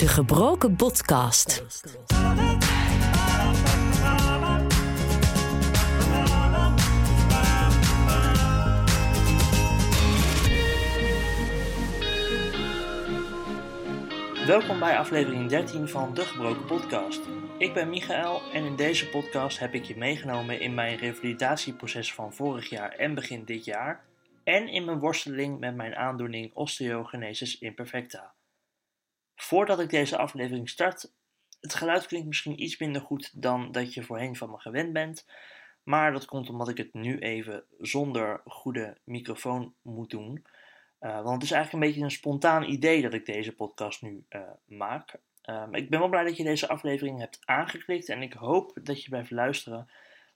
De Gebroken Podcast. Welkom bij aflevering 13 van De Gebroken Podcast. Ik ben Michael en in deze podcast heb ik je meegenomen in mijn revalidatieproces van vorig jaar en begin dit jaar en in mijn worsteling met mijn aandoening osteogenesis imperfecta. Voordat ik deze aflevering start, het geluid klinkt misschien iets minder goed dan dat je voorheen van me gewend bent, maar dat komt omdat ik het nu even zonder goede microfoon moet doen. Uh, want het is eigenlijk een beetje een spontaan idee dat ik deze podcast nu uh, maak. Um, ik ben wel blij dat je deze aflevering hebt aangeklikt en ik hoop dat je blijft luisteren,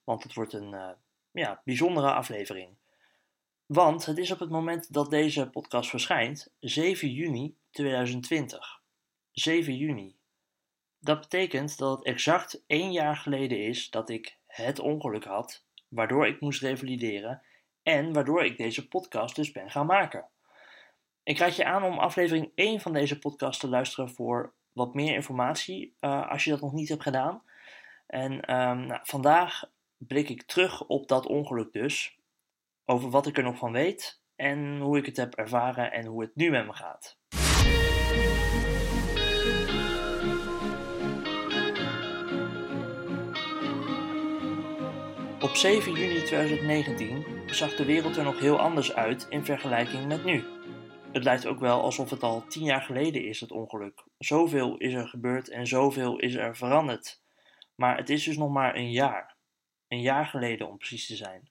want het wordt een uh, ja, bijzondere aflevering. Want het is op het moment dat deze podcast verschijnt 7 juni 2020. 7 juni. Dat betekent dat het exact één jaar geleden is dat ik het ongeluk had, waardoor ik moest revalideren en waardoor ik deze podcast dus ben gaan maken. Ik raad je aan om aflevering 1 van deze podcast te luisteren voor wat meer informatie, uh, als je dat nog niet hebt gedaan. En um, nou, vandaag blik ik terug op dat ongeluk dus, over wat ik er nog van weet en hoe ik het heb ervaren en hoe het nu met me gaat. Op 7 juni 2019 zag de wereld er nog heel anders uit in vergelijking met nu. Het lijkt ook wel alsof het al tien jaar geleden is, het ongeluk. Zoveel is er gebeurd en zoveel is er veranderd. Maar het is dus nog maar een jaar. Een jaar geleden om precies te zijn.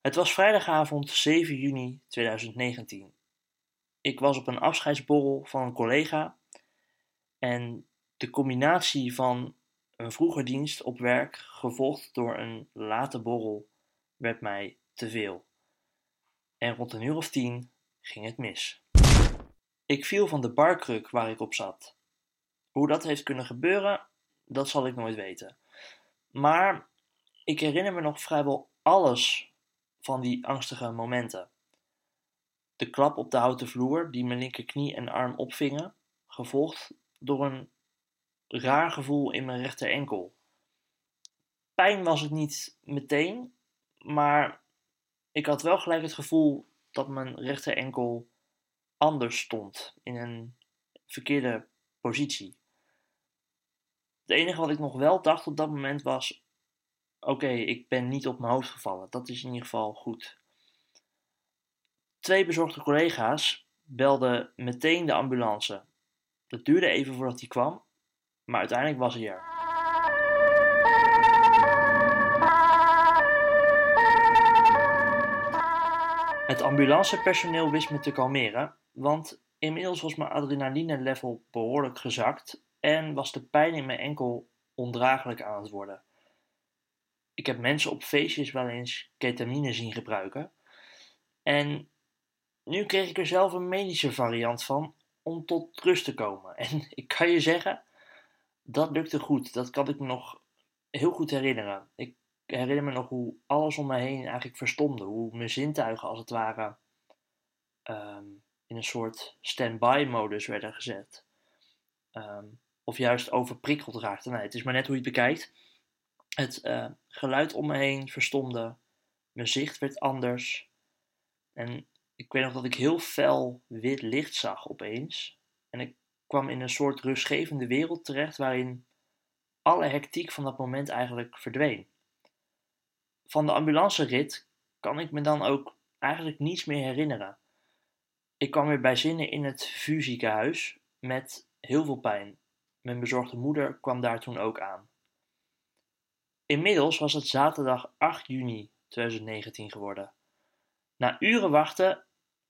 Het was vrijdagavond 7 juni 2019. Ik was op een afscheidsborrel van een collega en de combinatie van een vroege dienst op werk gevolgd door een late borrel werd mij te veel. En rond een uur of tien ging het mis. Ik viel van de barkruk waar ik op zat. Hoe dat heeft kunnen gebeuren, dat zal ik nooit weten. Maar ik herinner me nog vrijwel alles van die angstige momenten. De klap op de houten vloer die mijn linkerknie en arm opvingen, gevolgd door een raar gevoel in mijn rechter enkel. Pijn was het niet meteen, maar ik had wel gelijk het gevoel dat mijn rechter enkel anders stond, in een verkeerde positie. Het enige wat ik nog wel dacht op dat moment was: oké, ik ben niet op mijn hoofd gevallen. Dat is in ieder geval goed. Twee bezorgde collega's belden meteen de ambulance. Het duurde even voordat die kwam, maar uiteindelijk was hij er. Het ambulancepersoneel wist me te kalmeren, want inmiddels was mijn adrenaline level behoorlijk gezakt en was de pijn in mijn enkel ondraaglijk aan het worden. Ik heb mensen op feestjes wel eens ketamine zien gebruiken. En nu kreeg ik er zelf een medische variant van om tot rust te komen. En ik kan je zeggen, dat lukte goed. Dat kan ik me nog heel goed herinneren. Ik herinner me nog hoe alles om me heen eigenlijk verstomde. Hoe mijn zintuigen als het ware um, in een soort stand-by-modus werden gezet. Um, of juist overprikkeld raakte. Nee, het is maar net hoe je het bekijkt. Het uh, geluid om me heen verstomde. Mijn zicht werd anders. En ik weet nog dat ik heel fel wit licht zag opeens. En ik kwam in een soort rustgevende wereld terecht waarin alle hectiek van dat moment eigenlijk verdween van de ambulancerit kan ik me dan ook eigenlijk niets meer herinneren. Ik kwam weer bij zinnen in het VU-ziekenhuis met heel veel pijn. Mijn bezorgde moeder kwam daar toen ook aan. Inmiddels was het zaterdag 8 juni 2019 geworden. Na uren wachten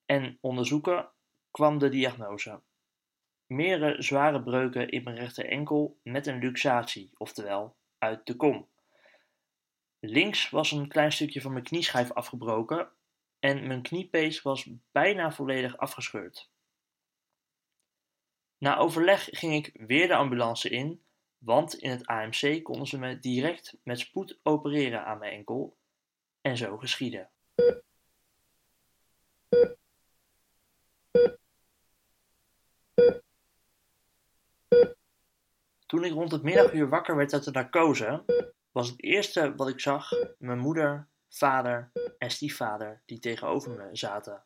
en onderzoeken kwam de diagnose. Meerdere zware breuken in mijn rechter enkel met een luxatie, oftewel uit de kom. Links was een klein stukje van mijn knieschijf afgebroken en mijn kniepees was bijna volledig afgescheurd. Na overleg ging ik weer de ambulance in, want in het AMC konden ze me direct met spoed opereren aan mijn enkel. En zo geschiedde. Ik rond het middaguur wakker werd uit de narcose, was het eerste wat ik zag mijn moeder, vader en stiefvader die tegenover me zaten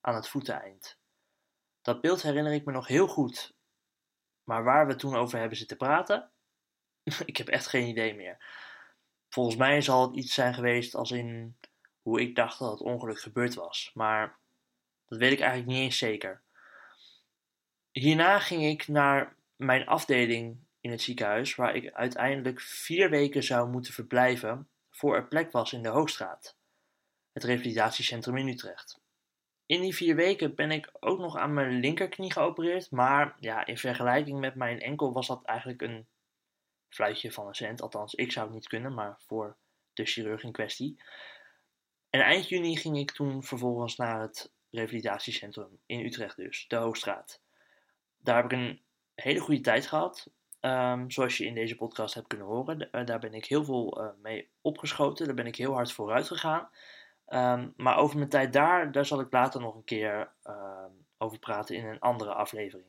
aan het voeteneind. Dat beeld herinner ik me nog heel goed, maar waar we toen over hebben zitten praten, ik heb echt geen idee meer. Volgens mij zal het iets zijn geweest als in hoe ik dacht dat het ongeluk gebeurd was, maar dat weet ik eigenlijk niet eens zeker. Hierna ging ik naar mijn afdeling in het ziekenhuis, waar ik uiteindelijk vier weken zou moeten verblijven voor er plek was in de Hoogstraat, het revalidatiecentrum in Utrecht. In die vier weken ben ik ook nog aan mijn linkerknie geopereerd, maar ja, in vergelijking met mijn enkel was dat eigenlijk een fluitje van een cent. Althans, ik zou het niet kunnen, maar voor de chirurg in kwestie. En eind juni ging ik toen vervolgens naar het revalidatiecentrum in Utrecht dus, de Hoogstraat. Daar heb ik een hele goede tijd gehad. Ehm, zoals je in deze podcast hebt kunnen horen. Eh, daar ben ik heel veel uh, mee opgeschoten. Daar ben ik heel hard vooruit gegaan. Um, maar over mijn tijd daar, daar zal ik later nog een keer uh, over praten in een andere aflevering.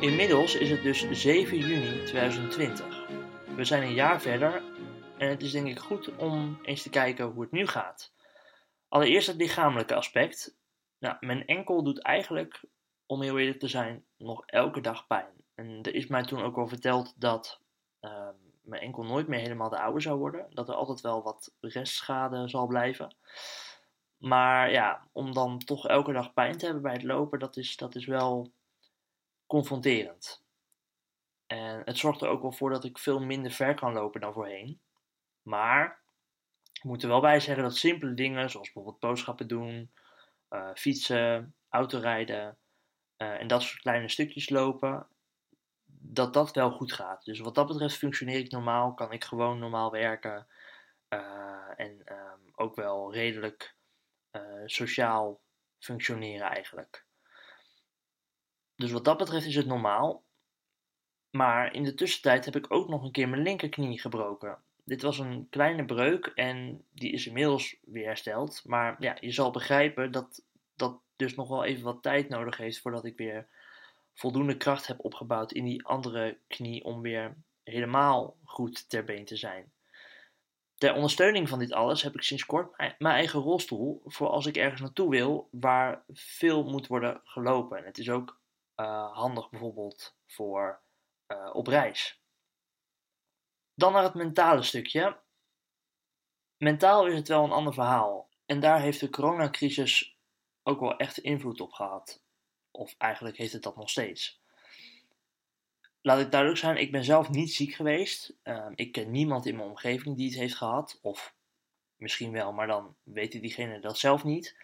Inmiddels is het dus 7 juni 2020. We zijn een jaar verder en het is denk ik goed om eens te kijken hoe het nu gaat. Allereerst het lichamelijke aspect. Nou, mijn enkel doet eigenlijk, om heel eerlijk te zijn, nog elke dag pijn. En er is mij toen ook al verteld dat uh, mijn enkel nooit meer helemaal de oude zou worden. Dat er altijd wel wat restschade zal blijven. Maar ja, om dan toch elke dag pijn te hebben bij het lopen, dat is, dat is wel confronterend. En het zorgt er ook wel voor dat ik veel minder ver kan lopen dan voorheen. Maar ik moet er wel bij zeggen dat simpele dingen, zoals bijvoorbeeld boodschappen doen, uh, fietsen, autorijden uh, en dat soort kleine stukjes lopen, dat dat wel goed gaat. Dus wat dat betreft functioneer ik normaal, kan ik gewoon normaal werken uh, en um, ook wel redelijk sociaal functioneren eigenlijk. Dus wat dat betreft is het normaal. Maar in de tussentijd heb ik ook nog een keer mijn linkerknie gebroken. Dit was een kleine breuk en die is inmiddels weer hersteld. Maar ja, je zal begrijpen dat dat dus nog wel even wat tijd nodig heeft voordat ik weer voldoende kracht heb opgebouwd in die andere knie om weer helemaal goed ter been te zijn. Ter ondersteuning van dit alles heb ik sinds kort mijn eigen rolstoel voor als ik ergens naartoe wil waar veel moet worden gelopen. En het is ook uh, handig bijvoorbeeld voor uh, op reis. Dan naar het mentale stukje. Mentaal is het wel een ander verhaal. En daar heeft de coronacrisis ook wel echt invloed op gehad. Of eigenlijk heeft het dat nog steeds. Laat ik duidelijk zijn, ik ben zelf niet ziek geweest. Uh, ik ken niemand in mijn omgeving die het heeft gehad. Of misschien wel, maar dan weten diegene dat zelf niet.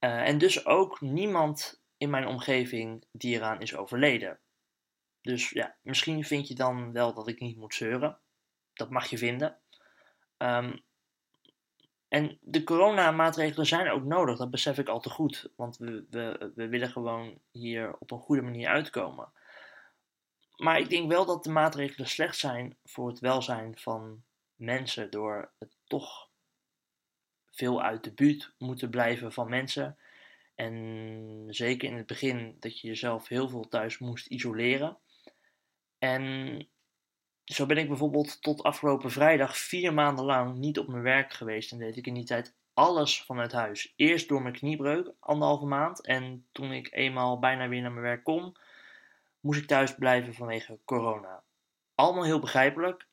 Uh, en dus ook niemand in mijn omgeving die eraan is overleden. Dus ja, misschien vind je dan wel dat ik niet moet zeuren. Dat mag je vinden. Um, en de coronamaatregelen zijn ook nodig, dat besef ik al te goed. Want we, we, we willen gewoon hier op een goede manier uitkomen. Maar ik denk wel dat de maatregelen slecht zijn voor het welzijn van mensen. Door het toch veel uit de buurt moeten blijven van mensen. En zeker in het begin dat je jezelf heel veel thuis moest isoleren. En zo ben ik bijvoorbeeld tot afgelopen vrijdag vier maanden lang niet op mijn werk geweest. En deed ik in die tijd alles vanuit huis. Eerst door mijn kniebreuk, anderhalve maand. En toen ik eenmaal bijna weer naar mijn werk kon, moest ik thuis blijven vanwege corona. Allemaal heel begrijpelijk.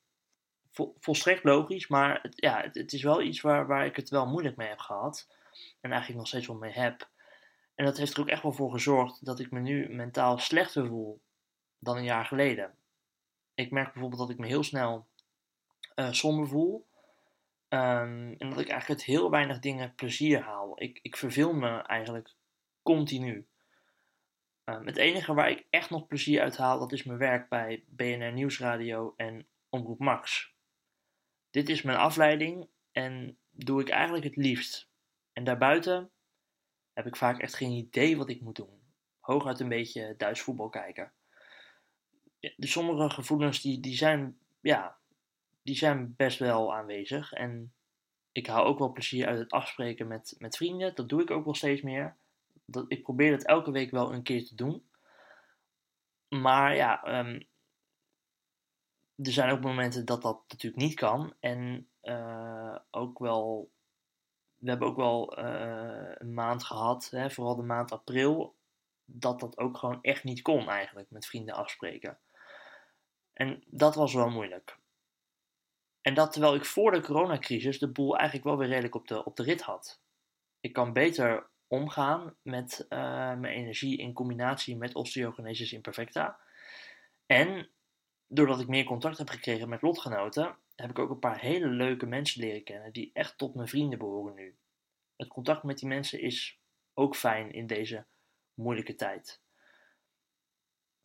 volstrekt logisch, maar het, ja, het, het, is wel iets waar, waar ik het wel moeilijk mee heb gehad. En eigenlijk nog steeds wel mee heb. En dat heeft er ook echt wel voor gezorgd dat ik me nu mentaal slechter voel dan een jaar geleden. Ik merk bijvoorbeeld dat ik me heel snel uh, somber voel. Um, en dat ik eigenlijk uit heel weinig dingen plezier haal. Ik, ik verveel me eigenlijk continu. Um, het enige waar ik echt nog plezier uit haal, dat is mijn werk bij BNR Nieuwsradio en Omroep Max. Dit is mijn afleiding en doe ik eigenlijk het liefst. En daarbuiten heb ik vaak echt geen idee wat ik moet doen. Hooguit een beetje Duits voetbal kijken. Sommige gevoelens die, die, zijn, ja, die zijn best wel aanwezig. En ik haal ook wel plezier uit het afspreken met, met vrienden. Dat doe ik ook wel steeds meer. Dat, ik probeer het elke week wel een keer te doen. Maar ja, ehm, er zijn ook momenten dat dat natuurlijk niet kan. En uh, ook wel, we hebben ook wel uh, een maand gehad, hè, vooral de maand april, dat dat ook gewoon echt niet kon eigenlijk met vrienden afspreken. En dat was wel moeilijk. En dat terwijl ik voor de coronacrisis de boel eigenlijk wel weer redelijk op de, op de rit had. Ik kan beter omgaan met uh, mijn energie in combinatie met osteogenesis imperfecta. En doordat ik meer contact heb gekregen met lotgenoten, heb ik ook een paar hele leuke mensen leren kennen die echt tot mijn vrienden behoren nu. Het contact met die mensen is ook fijn in deze moeilijke tijd.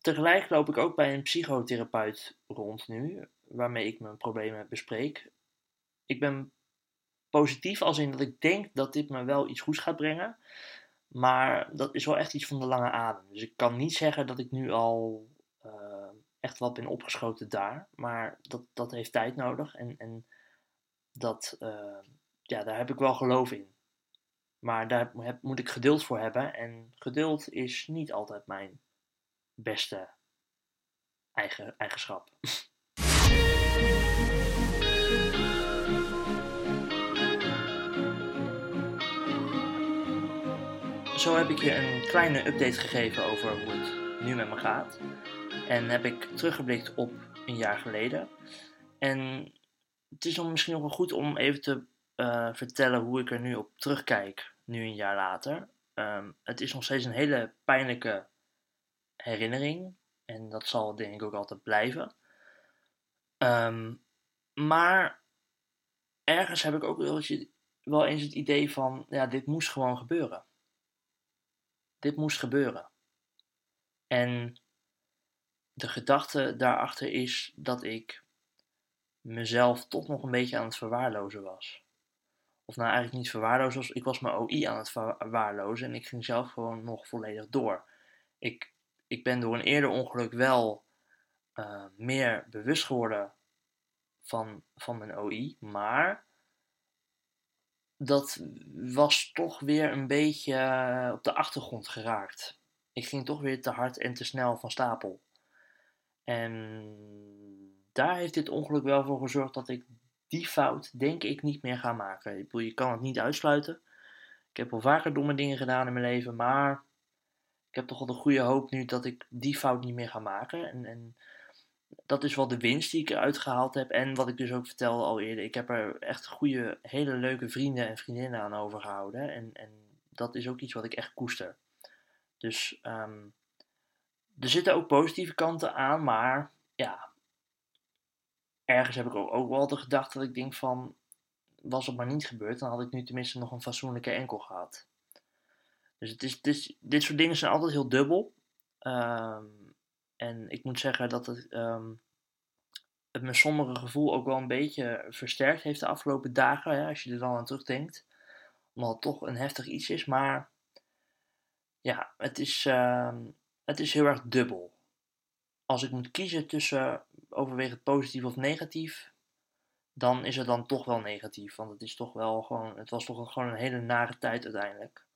Tegelijk loop ik ook bij een psychotherapeut rond nu, waarmee ik mijn problemen bespreek. Ik ben positief als in dat ik denk dat dit me wel iets goeds gaat brengen. Maar dat is wel echt iets van de lange adem. Dus ik kan niet zeggen dat ik nu al uh, echt wat ben opgeschoten daar. Maar dat, dat heeft tijd nodig. En, en dat, uh, ja, daar heb ik wel geloof in. Maar daar heb, moet ik geduld voor hebben. En geduld is niet altijd mijn beste eigen, eigenschap. Zo heb ik je een kleine update gegeven over hoe het nu met me gaat. En heb ik teruggeblikt op een jaar geleden. En het is dan misschien ook wel goed om even te uh, vertellen hoe ik er nu op terugkijk, nu een jaar later. Um, het is nog steeds een hele pijnlijke herinnering. En dat zal denk ik ook altijd blijven. Um, maar ergens heb ik ook wel eens, wel eens het idee van, ja, dit moest gewoon gebeuren. Dit moest gebeuren. En de gedachte daarachter is dat ik mezelf toch nog een beetje aan het verwaarlozen was. Of nou eigenlijk niet verwaarlozen, ik was mijn OI aan het verwaarlozen en ik ging zelf gewoon nog volledig door. Ik, ik ben door een eerder ongeluk wel uh, meer bewust geworden van, van mijn OI, maar dat was toch weer een beetje uh, op de achtergrond geraakt. Ik ging toch weer te hard en te snel van stapel. En daar heeft dit ongeluk wel voor gezorgd dat ik die fout, denk ik, niet meer ga maken. Ik bedoel, je kan het niet uitsluiten. Ik heb al vaker domme dingen gedaan in mijn leven, maar ik heb toch wel de goede hoop nu dat ik die fout niet meer ga maken. En, en dat is wel de winst die ik eruit gehaald heb. En wat ik dus ook vertelde al eerder, ik heb er echt goede, hele leuke vrienden en vriendinnen aan overgehouden. En, en dat is ook iets wat ik echt koester. Dus um, er zitten ook positieve kanten aan, maar ja, ergens heb ik ook, ook wel de gedachte dat ik denk van, was het maar niet gebeurd, dan had ik nu tenminste nog een fatsoenlijke enkel gehad. Dus het is, dit soort dingen zijn altijd heel dubbel. Um, en ik moet zeggen dat het, um, het mijn sombere gevoel ook wel een beetje versterkt heeft de afgelopen dagen, hè, als je er dan aan terugdenkt. Omdat het toch een heftig iets is, maar ja, het is, um, het is heel erg dubbel. Als ik moet kiezen tussen overwegend positief of negatief, dan is het dan toch wel negatief. Want het is toch wel gewoon, het was toch gewoon een hele nare tijd uiteindelijk.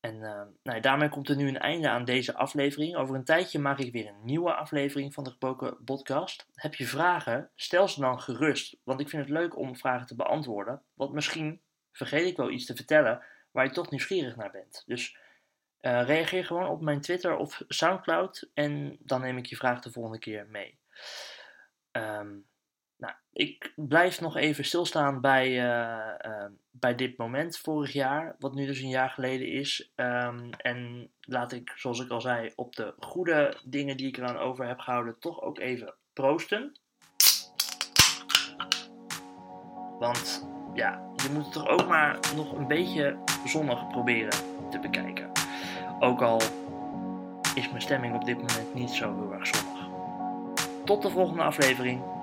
En uh, nou, daarmee komt er nu een einde aan deze aflevering. Over een tijdje maak ik weer een nieuwe aflevering van de Gebroken Podcast. Heb je vragen? Stel ze dan gerust, want ik vind het leuk om vragen te beantwoorden. Want misschien vergeet ik wel iets te vertellen waar je toch nieuwsgierig naar bent. Dus uh, reageer gewoon op mijn Twitter of Soundcloud en dan neem ik je vraag de volgende keer mee. Um, nou, ik blijf nog even stilstaan bij, uh, uh, bij dit moment vorig jaar, wat nu dus een jaar geleden is. Um, en laat ik, zoals ik al zei, op de goede dingen die ik eraan over heb gehouden, toch ook even proosten. Want ja, je moet het toch ook maar nog een beetje zonnig proberen te bekijken. Ook al is mijn stemming op dit moment niet zo heel erg zonnig. Tot de volgende aflevering.